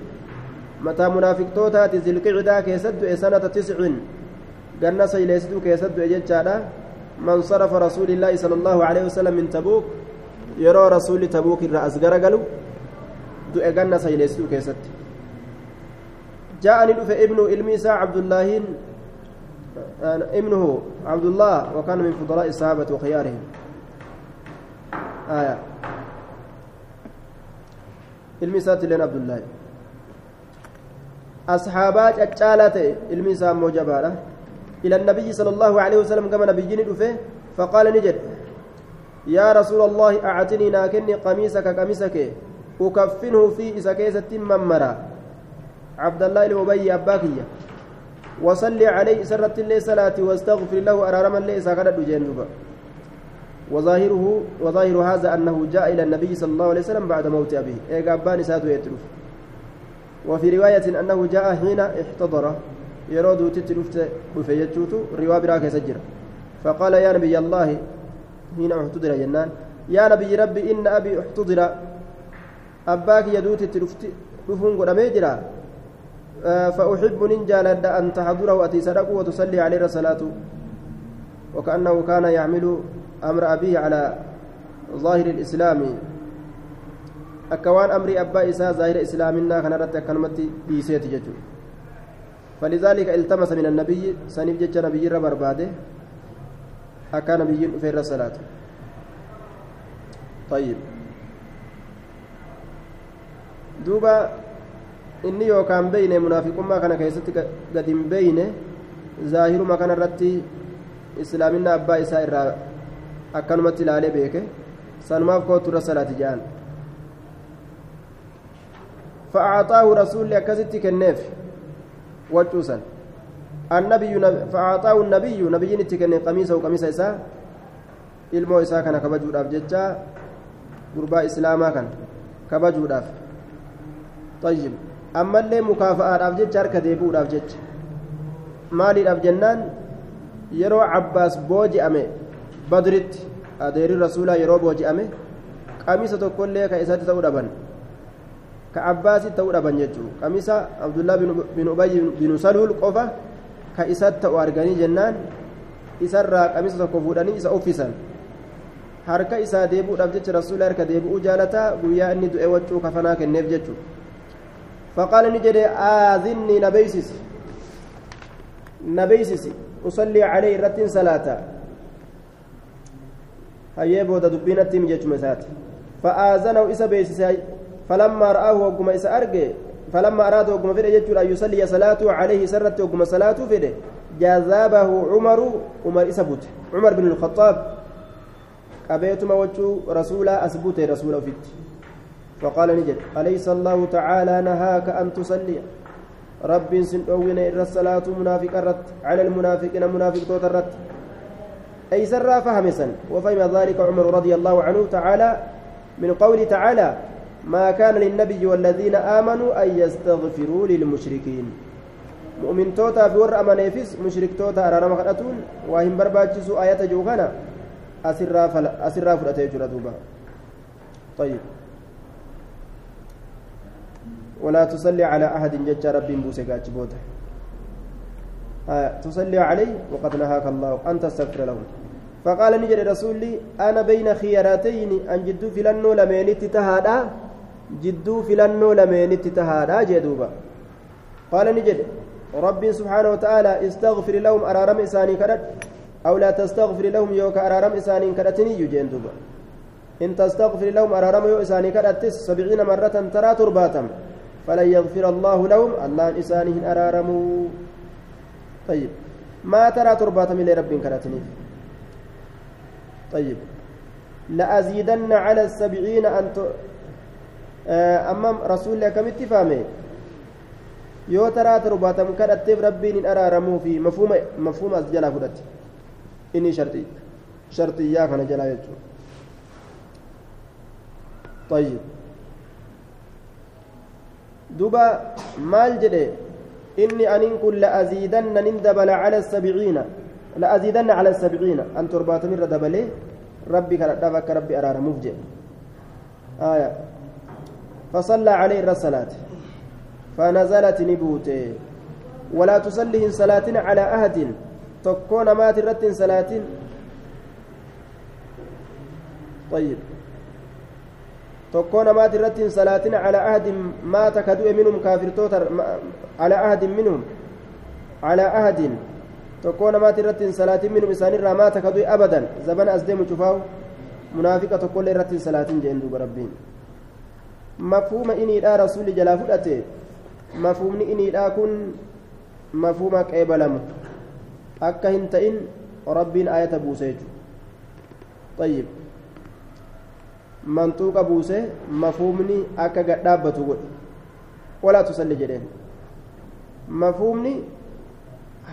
متى منافق توتات ذي القعدة كيسد سنة تسع قلنا سيليسدو كيسد جيتشادا من صرف رسول الله صلى الله عليه وسلم من تبوك يرى رسول تبوك الرأس قرقلوا دؤ قلنا سيليسدو كيسد جاءني ابن الميسى عبد الله ابنه عبد الله وكان من فضلاء الصحابة وخيارهم. آية. المسات لين عبد الله. أصحابات أجالات المسا موجبالة إلى النبي صلى الله عليه وسلم كما نبيين دفه فقال نجد يا رسول الله أعتني ناكني قميصك قميصك أكفنه في إسكيسة ممرا عبد الله الأبي أباكية وصلي عليه سرت الله صلاة واستغفر له أرارما الله ساكنت جندوبا وظاهره وظاهر هذا أنه جاء إلى النبي صلى الله عليه وسلم بعد موت أبيه. إيقا أبان ساتو يترف وفي رواية أنه جاء حين يرود تترفت بفيجوت رواية براك يسجر فقال يا نبي الله حين احتضر جنان يا نبي ربي إن أبي احتضر أباك يدوت ترفت رفون قد ميجرا فأحب ننجال أن تحضره أتي صدقه وتصلي عليه الصلاة وكأنه كان يعمل أمر أبيه على ظاهر الإسلام أكوان أمر أبا إساء ظاهر إسلامنا كان كلمة بيسيت ججو فلذلك التمس من النبي سنب جج نبي ربر بعده أكان نبي في الصلاة طيب دوبا inni yookaan beeyne munaafiqummaa kana keessatti gad hin beeyne zaahiruma kana irratti islaaminna abbaa isaa irraa akkanumatti ilaalee beeke sanumaaf kootu irra salaati jedhan فأعطاه رسول أكست كنيف وجوسا النبي فأعطاه النبي نبي نتكن قميصه وقميص إساء ilmoo isaa kana kabajuudhaaf jecha gurbaa islaamaa kana kabajuudhaaf طيب ammallee mukaafa'aadhaaf jecha harka deebi'uudhaaf jecha maaliidhaaf jennaan yeroo cabbaas booji'ame badritti adeerii rasuulaa yeroo booji'ame qamisa tokkollee ka isatti ta'uu dhaban ka abbaasitti ta'uu dhaban jechuudha qamisa abdullaa bin ubayy bin saluul qofa ka isatti ta'u arganii jennaan isarraa qamisa tokko fuudhanii isa uffisan harka isaa deebuudhaaf jecha rasuula harka deebi'uu jaalataa guyyaa inni du'e waccuu kafanaa kenneef jechuu faqaala ni jedhe aazinnii na beeysisi na beeysisi usallii calee irrattiin salaata hayyee booda dubbiinatti himi jechuma isaati fa'aazanahu isa beeysise ra'aahu hogguma isa arge فلما أراد وقم فده يجور أن يصلي صلاته عليه سرت وقم صلاته فده. جذابه عمر عمر إسبوت عمر بن الخطاب. قبيتما وجه رسولا أسبوت رسولا فيت. فقال نجد أليس الله تعالى نهاك أن تصلي؟ رب سنؤون إر الصلاة منافق الرت على المنافقين منافق توت الرت أي سر فهمسا وفهم ذلك عمر رضي الله عنه تعالى من قوله تعالى ما كان للنبي والذين آمنوا أن يستغفروا للمشركين. مؤمن توتا في ور أمانيفس مشرك توتا أرانا مخدتون وهم برباجسوا آيات جوغانا أسرا فل أسرا فرأتي جردوبا طيب. ولا تصلي على أحد جج رب بوسى بوته. آه تصلي عليه وقد نهاك الله أن تستغفر لهم فقال نجد رسولي أنا بين خياراتين أن جدوا في لنو في لنو لمينت تهادا جدوبا. قال نجد ربي سبحانه وتعالى استغفر لهم أرارم إساني كرد أو لا تستغفر لهم يوك أرارم إساني كرتني يجين دوبا. إن تستغفر لهم أرارم يو إساني كرتس سبعين مرة ترى ترباتم فلن يغفر الله لهم الله إسانهن أرارموا طيب ما ترى ترباتم إلى رب كرتني طيب لأزيدن على السبعين أن رسول الله كم اتفامه yoo taraa torbaatamu kadhatteef rabbiin hin araaramuu fi mafhuma as jalaa fudhate inni shartii shartiyyaa kana jalaa jechuudha طيب دوبا مال جدي إني أن كن لأزيدن نندبل على السبعين لأزيدن على السبعين أن تربات من ردبلي ربي كردفك ربي أرار مفجئ آية فصلى عليه الصلاة فنزلت نبوته. ولا تصلي صلاة على أحد. تكون مات رت صلاة. طيب. تكون مات رت صلاة على أحد. مات كدوء منهم كافر. توتر على أحد منهم. على أحد. تكون مات رت صلاة منهم. إسان مات كدوء أبدا. زبن أزدم شفاو منافقة تقول رت صلاة جندو ربين. مفهوم إني رسول جلا iniidhaa kun mafhuma qeebalamu akka hin ta'in rabbiin ayata buuse jechuudha طيب buuse mafhumni akka gad dhaabbatu godhe walaa tusalli jedheen mafhumni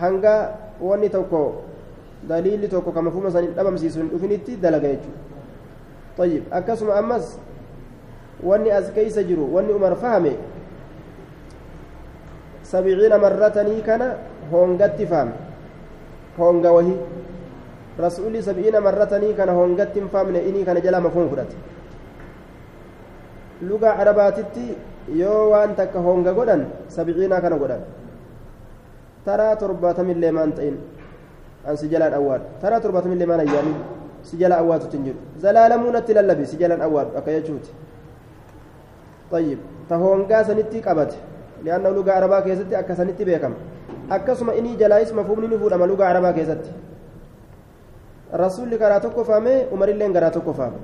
hanga wanni tokko daliilli tokko ka mafhuma san hin dhabamsiisu hin dhufinitti dalaga jechuudha طيب akkasuma wanni as keeysa jiru wanni umar fahame سبعين مرة كان هونغت فام هونغ وهي رسولي سبعين مرة كان هونغت فام إني كان جلا مفهوم فرات لغة عرباتتي yoo waan takka honga godhan sabciinaa kana godhan taraa torbaatamillee maan ta'in an si jalaan awwaadhu taraa torbaatamillee maan ayyaamin si jala awwaatutti hin jiru zalaalamuu natti lallabi si jalaan awwaadhu akka jechuuti طيب تهونغا سنتي قبته لأنه لغة عربaa keessatti akka sanitti beekama akkasuma inii jalaayis mafhumni ni fuudhama lugaa arabaa keessatti rasuulli karaa tokko faame umarilleen karaa tokko faame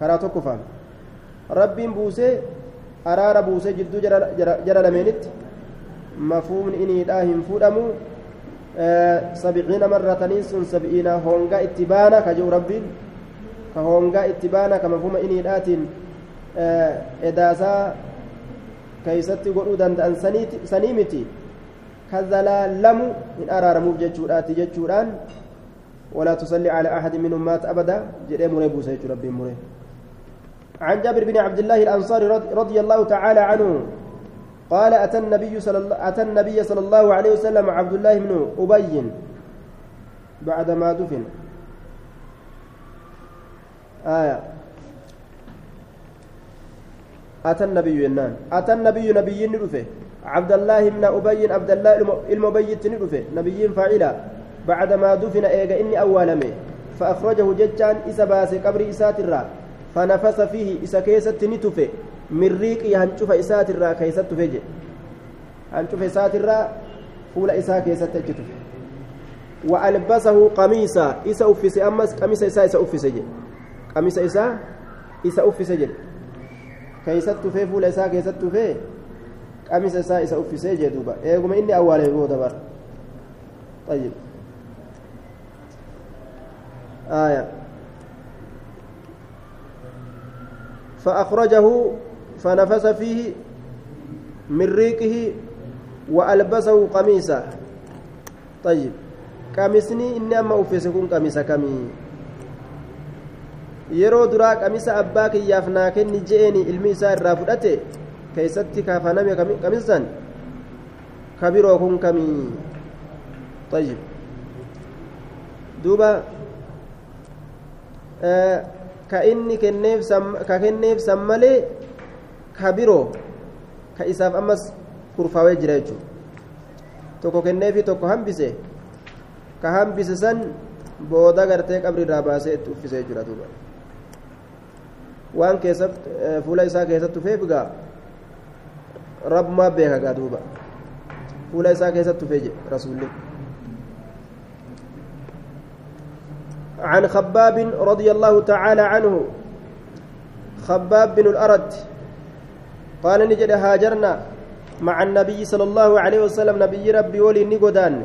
karaa tokko faame rabbiin buusee araara buusee jidduu jara lameenitti mafhumni iniidhaa hin fuudhamu sabciina marrataniin sun sab'iina hongaa itti baana ka jiru rabbiin ka hongaa itti baana ka mafhuma iniidhaatiin edaasaa keeysatti godhuu danda'an sanii miti ka zalaalamu hin araaramuuf jechuudhaati jechuudhaan ولا تصلي على أحد منهم مات أبدا. جري مري بوسى ربي مري عن جابر بن عبد الله الأنصاري رضي الله تعالى عنه قال أتى النبي صلى الله أتى النبي صلى الله عليه وسلم عبد الله بن أبي بعدما دفن. آية. أتى النبي ينان. أتى النبي نبي ندفه. عبد الله بن أبي عبد الله المبيت ندفه نبي فاعلا. بعدما دفن إيجا إني أولمه فأخرجه ججان إسا باس قبر إسات الرا فنفس فيه إسا كيست نتفه. من ريق هنشوف إسات الرا كيست تفجي هنشوف إسات الرا فول إسا كيست تفجي وألبسه قميصا. إسا أفس أمس قميص إسا إسا أفس جي قميص إسا إسا أفس كيست تفه فول إسا كيست تفه قميص إسا إسا أفس جي دوبا إيه إني أوله بودا بار طيب آية فأخرجه فنفس فيه من ريقه وألبسه قميصا طيب قميصني إني أما أفسكون قميصا كمي yeroo duraa qamisa abbaa kiyyaaf naa kenni je'eeni ilmi isaa irraa fudhate keeysatti kaafaname qamisan kabiroo kun kamii طيب duuba ka inni kenneef ka kenneef san malee ka biroo ka isaaf ammas kurfaawee jira jechuudha tokko kenneefi tokko hambise ka hambise san booda gartee qabrirraa baasee itti uffisee jira duuba waan keessatti fuula isaa keessatti ufeef gaa rabbumaa beeka gaa duuba? Fuula isaa keessatti ufee rasuulli. عن خباب رضي الله تعالى عنه خباب بن الأرد قال نجد هاجرنا مع النبي صلى الله عليه وسلم نبي ربي ولي نقدان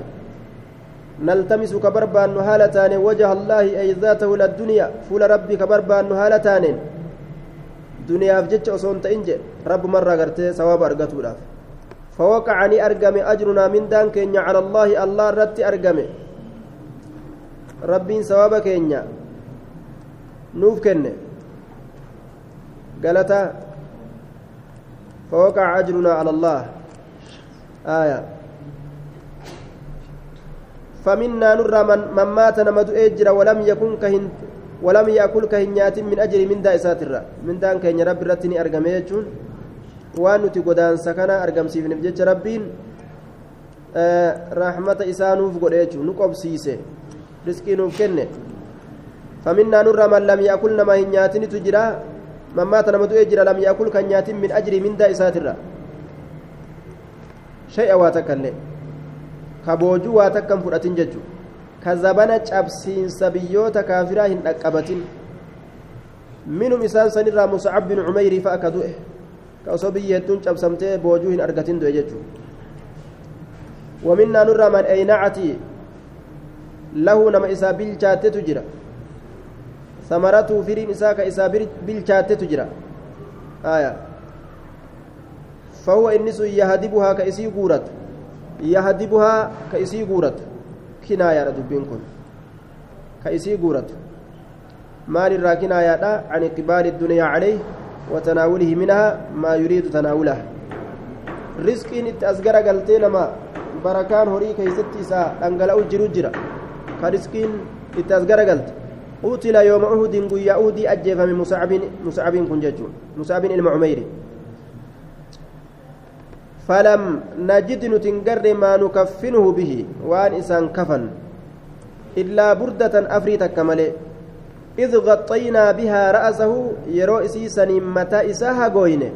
نلتمس كبربان هالتان وجه الله أي ذاته للدنيا فول ربي كبربان هالتان دنيا فجتش أصون تنج رب مرة قرتي سواب أرقته فوقعني أرقم أجرنا من دان كينيا على الله الله رتي أرقمي rabbiin sawaba keenya nuuf kenne. Galata. فوقع أجرنا على الله آية فمنا نرى من, من مات نمد أجر ولم يكن كهن ولم يأكل كهنيات من أجر من دا إساترة من دان كهن رب رتني أرقم يجون. waan nuti godaansa kana argamsiifneef jecha rabbiin rahmata isaa nuuf godhe jechuun nu qobsiise رزقي نوف كنه. فمنا نرى من لم يأكل نما هنياتن تجرى من مات نما تؤجر لم يأكل كنيات من أجر من دا إساترا شيء واتكلم. كبوجو واتكم فرأتين ججو. كزبنا isaan sanirraa muscab bin cumeyrii fa'a ka du'e ka osoo biyyi hedduun cabsamtee boojuu hin argatin du'e jechuu ومنا نرى من أينعتي lahu nama isaa bilchaattetu jira samaratuu firiin isaa ka isaa bilchaattetu jira aya fahuwa inni sun yahdibuhaa ka isii guuratu kinaayaadha dubbiin kun ka isii guuratu maalirraa kinaayaadha can iqbaali الدنيا عليه وتناوله منها ما يريد تناوله رزقين itti as garagaltee nama barakaan horii keeysatti isaa dhangala'u jiru jira كرزقين إتازقر قلت قتل يوم أهد قيا أهدي أجيف من مصعب مصعب كن ججون مصعب المعميري فلم نجد نتنقر ما نكفنه به وان إسان كفن. إلا بردة أفريتا كمالي إذ غطينا بها رأسه يرو إسيسا متى إساها قوينه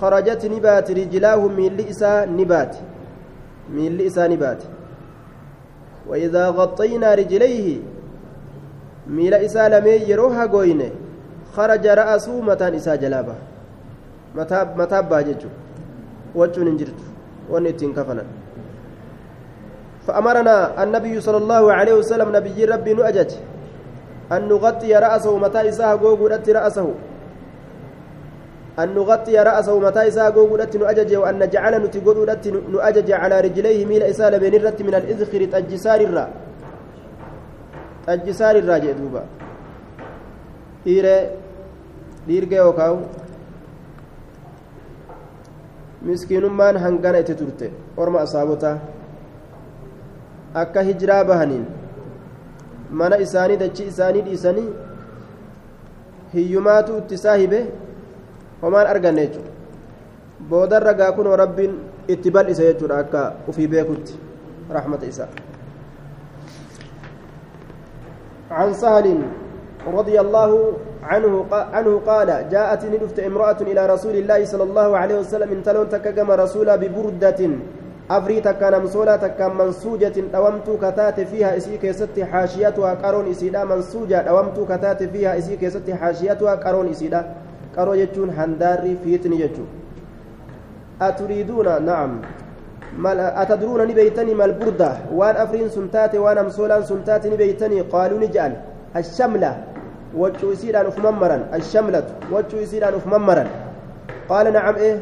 خرجت نبات رجلاه من لئسا نبات. من لئسا نبات. وإذا غطينا رجليه ميل إسا لمي يروها قوينه خرج رأسه متى إسا جلابه. متى متى باججو وجه نجرت ونتين كفنا فأمرنا النبي صلى الله عليه وسلم نبي ربي نؤجج أن نغطي رأسه متى إساها قوقودت رأسه أن نغطي رأسه متى إساها قوقودت نؤجج وأن نجعل نتقودت نؤجج على رجليه ميل إسال بين الرت من الإذخر تجسار الرا تجسار الرا جدوبا إيري dhiirga yookaan miskiinummaan hangana itti turte orma asaabotaa akka hijiraa bahaniin mana isaanii dachii isaanii dhiisanii hiyyumaatu itti saahibe homaan arganne jechuudha boodarra gaa kunoo rabbiin itti bal'ise jechuudha akka ufii beekutti rahmata isaa عن سهل رضي الله عنه عنه قال جاءتني نفت امرأة إلى رسول الله صلى الله عليه وسلم من تلون تكجم رسولا ببردة أفري تكان مسولا تكان منسوجة دومت كتات فيها إسي كيست حاشيتها قرون إسيدا منسوجة دومت كتات فيها إسي كيست حاشيتها قرون إسيدا قرو يجون هنداري فيتني يجون. أتريدون؟ نعم. مال أتدرون نبيتني ما البردة وان أفرين سنتاتي وان أمسولان سنتاتي نبيتني؟ قالوا نجعل. الشملة. وجو يسيران أف ممرا الشملة وجو يسيران أف ممرا قال نعم إيه؟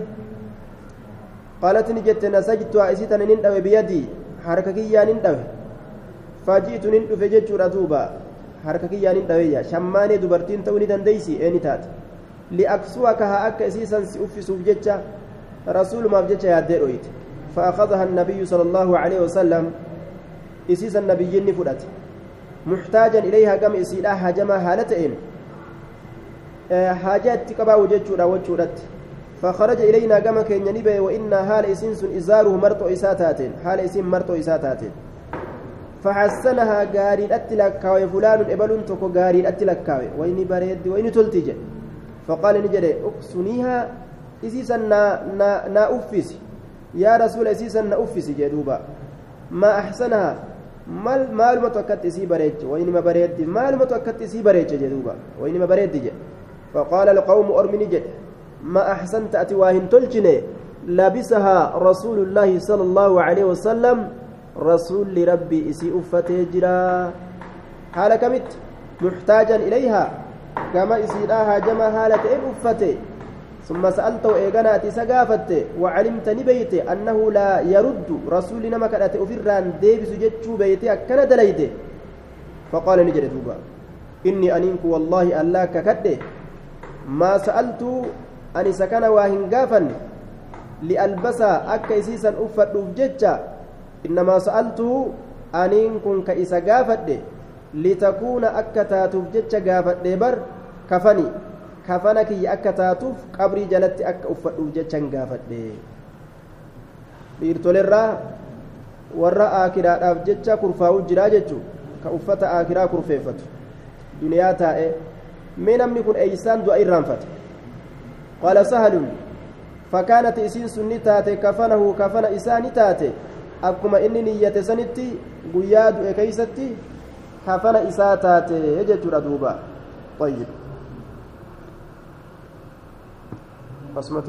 قالت نجت نسجت أسيتا نندوي بيدي حركة كيا نندوي. فجئت نندوي جتشورا دوبا حركة كيا نندوي شماني دبرتين توني دنديسي إيه نتات. لأكسوك ها أكا أسيسا سأفسوف جتشا رسول ما بجتشا يادير أويت. فأخذها النبي صلى الله عليه وسلم إسيس النبي نفدت محتاجا إليها كم إسيلا هجما هالتين حاجات كبا وجدت وجدت فخرج إلينا كما كان ينبي وإن هال إسنس إزاره مرتو إساتات هال إسن مرتو إساتات فحسنها غاري أتلكاوي فلان إبل تكو غاري أتلكاوي وإن بريد وإن تلتج فقال نجري أكسنيها إسيسا نا, نا, نا أفسي. يا رسول إسيسا نا أفسي جدوبا ما أحسنها maal maalumatu akkatti isii bareeche waynima bareeddi maalumatu akkatti isii bareeche jedhuuba waynima bareeddi jedhe faqaala alqawmu ormini jedhe ما أحسنت أتي واهن تلجني لبسها رسول الله صلى الله عليه وسلم رسول ربي إسي أفتي جرا حال كمت محتاجا إليها كما إسيراها جما حالة إن أفتي ثم سألته إيغانا أتي سقافت وعلمت نبيت أنه لا يرد رسول نما كانت أفران ديبس جتشو بيتي أكنا دليته فقال نجري دوبا إني أنينك والله ألا ككده ما سألت أني سكن واهن قافا لألبسا أكا إسيسا أفت جتشا إنما سألته أنينكم كإسا قافت لتكون أكا تاتف جتشا قافت بر كفني. Kafana kiyya akka taatuuf qabrii jalatti akka uffadhuuf jechan gaafadhe dhiirtolerraa warra aakiraadhaaf jecha kurfaa'u jiraa jechuun ka uffata aakiraa kurfeeffatu duniyaa taa'e mee namni kun eeysaan du'a irraanfata qaala sahalun fakkaanat isiin sun ni taate kafanahu kafana isaa ni taate akkuma inni niyyate sanitti guyyaa du'e keeysatti kafana isaa taate jechuudha duuba طيب بصمة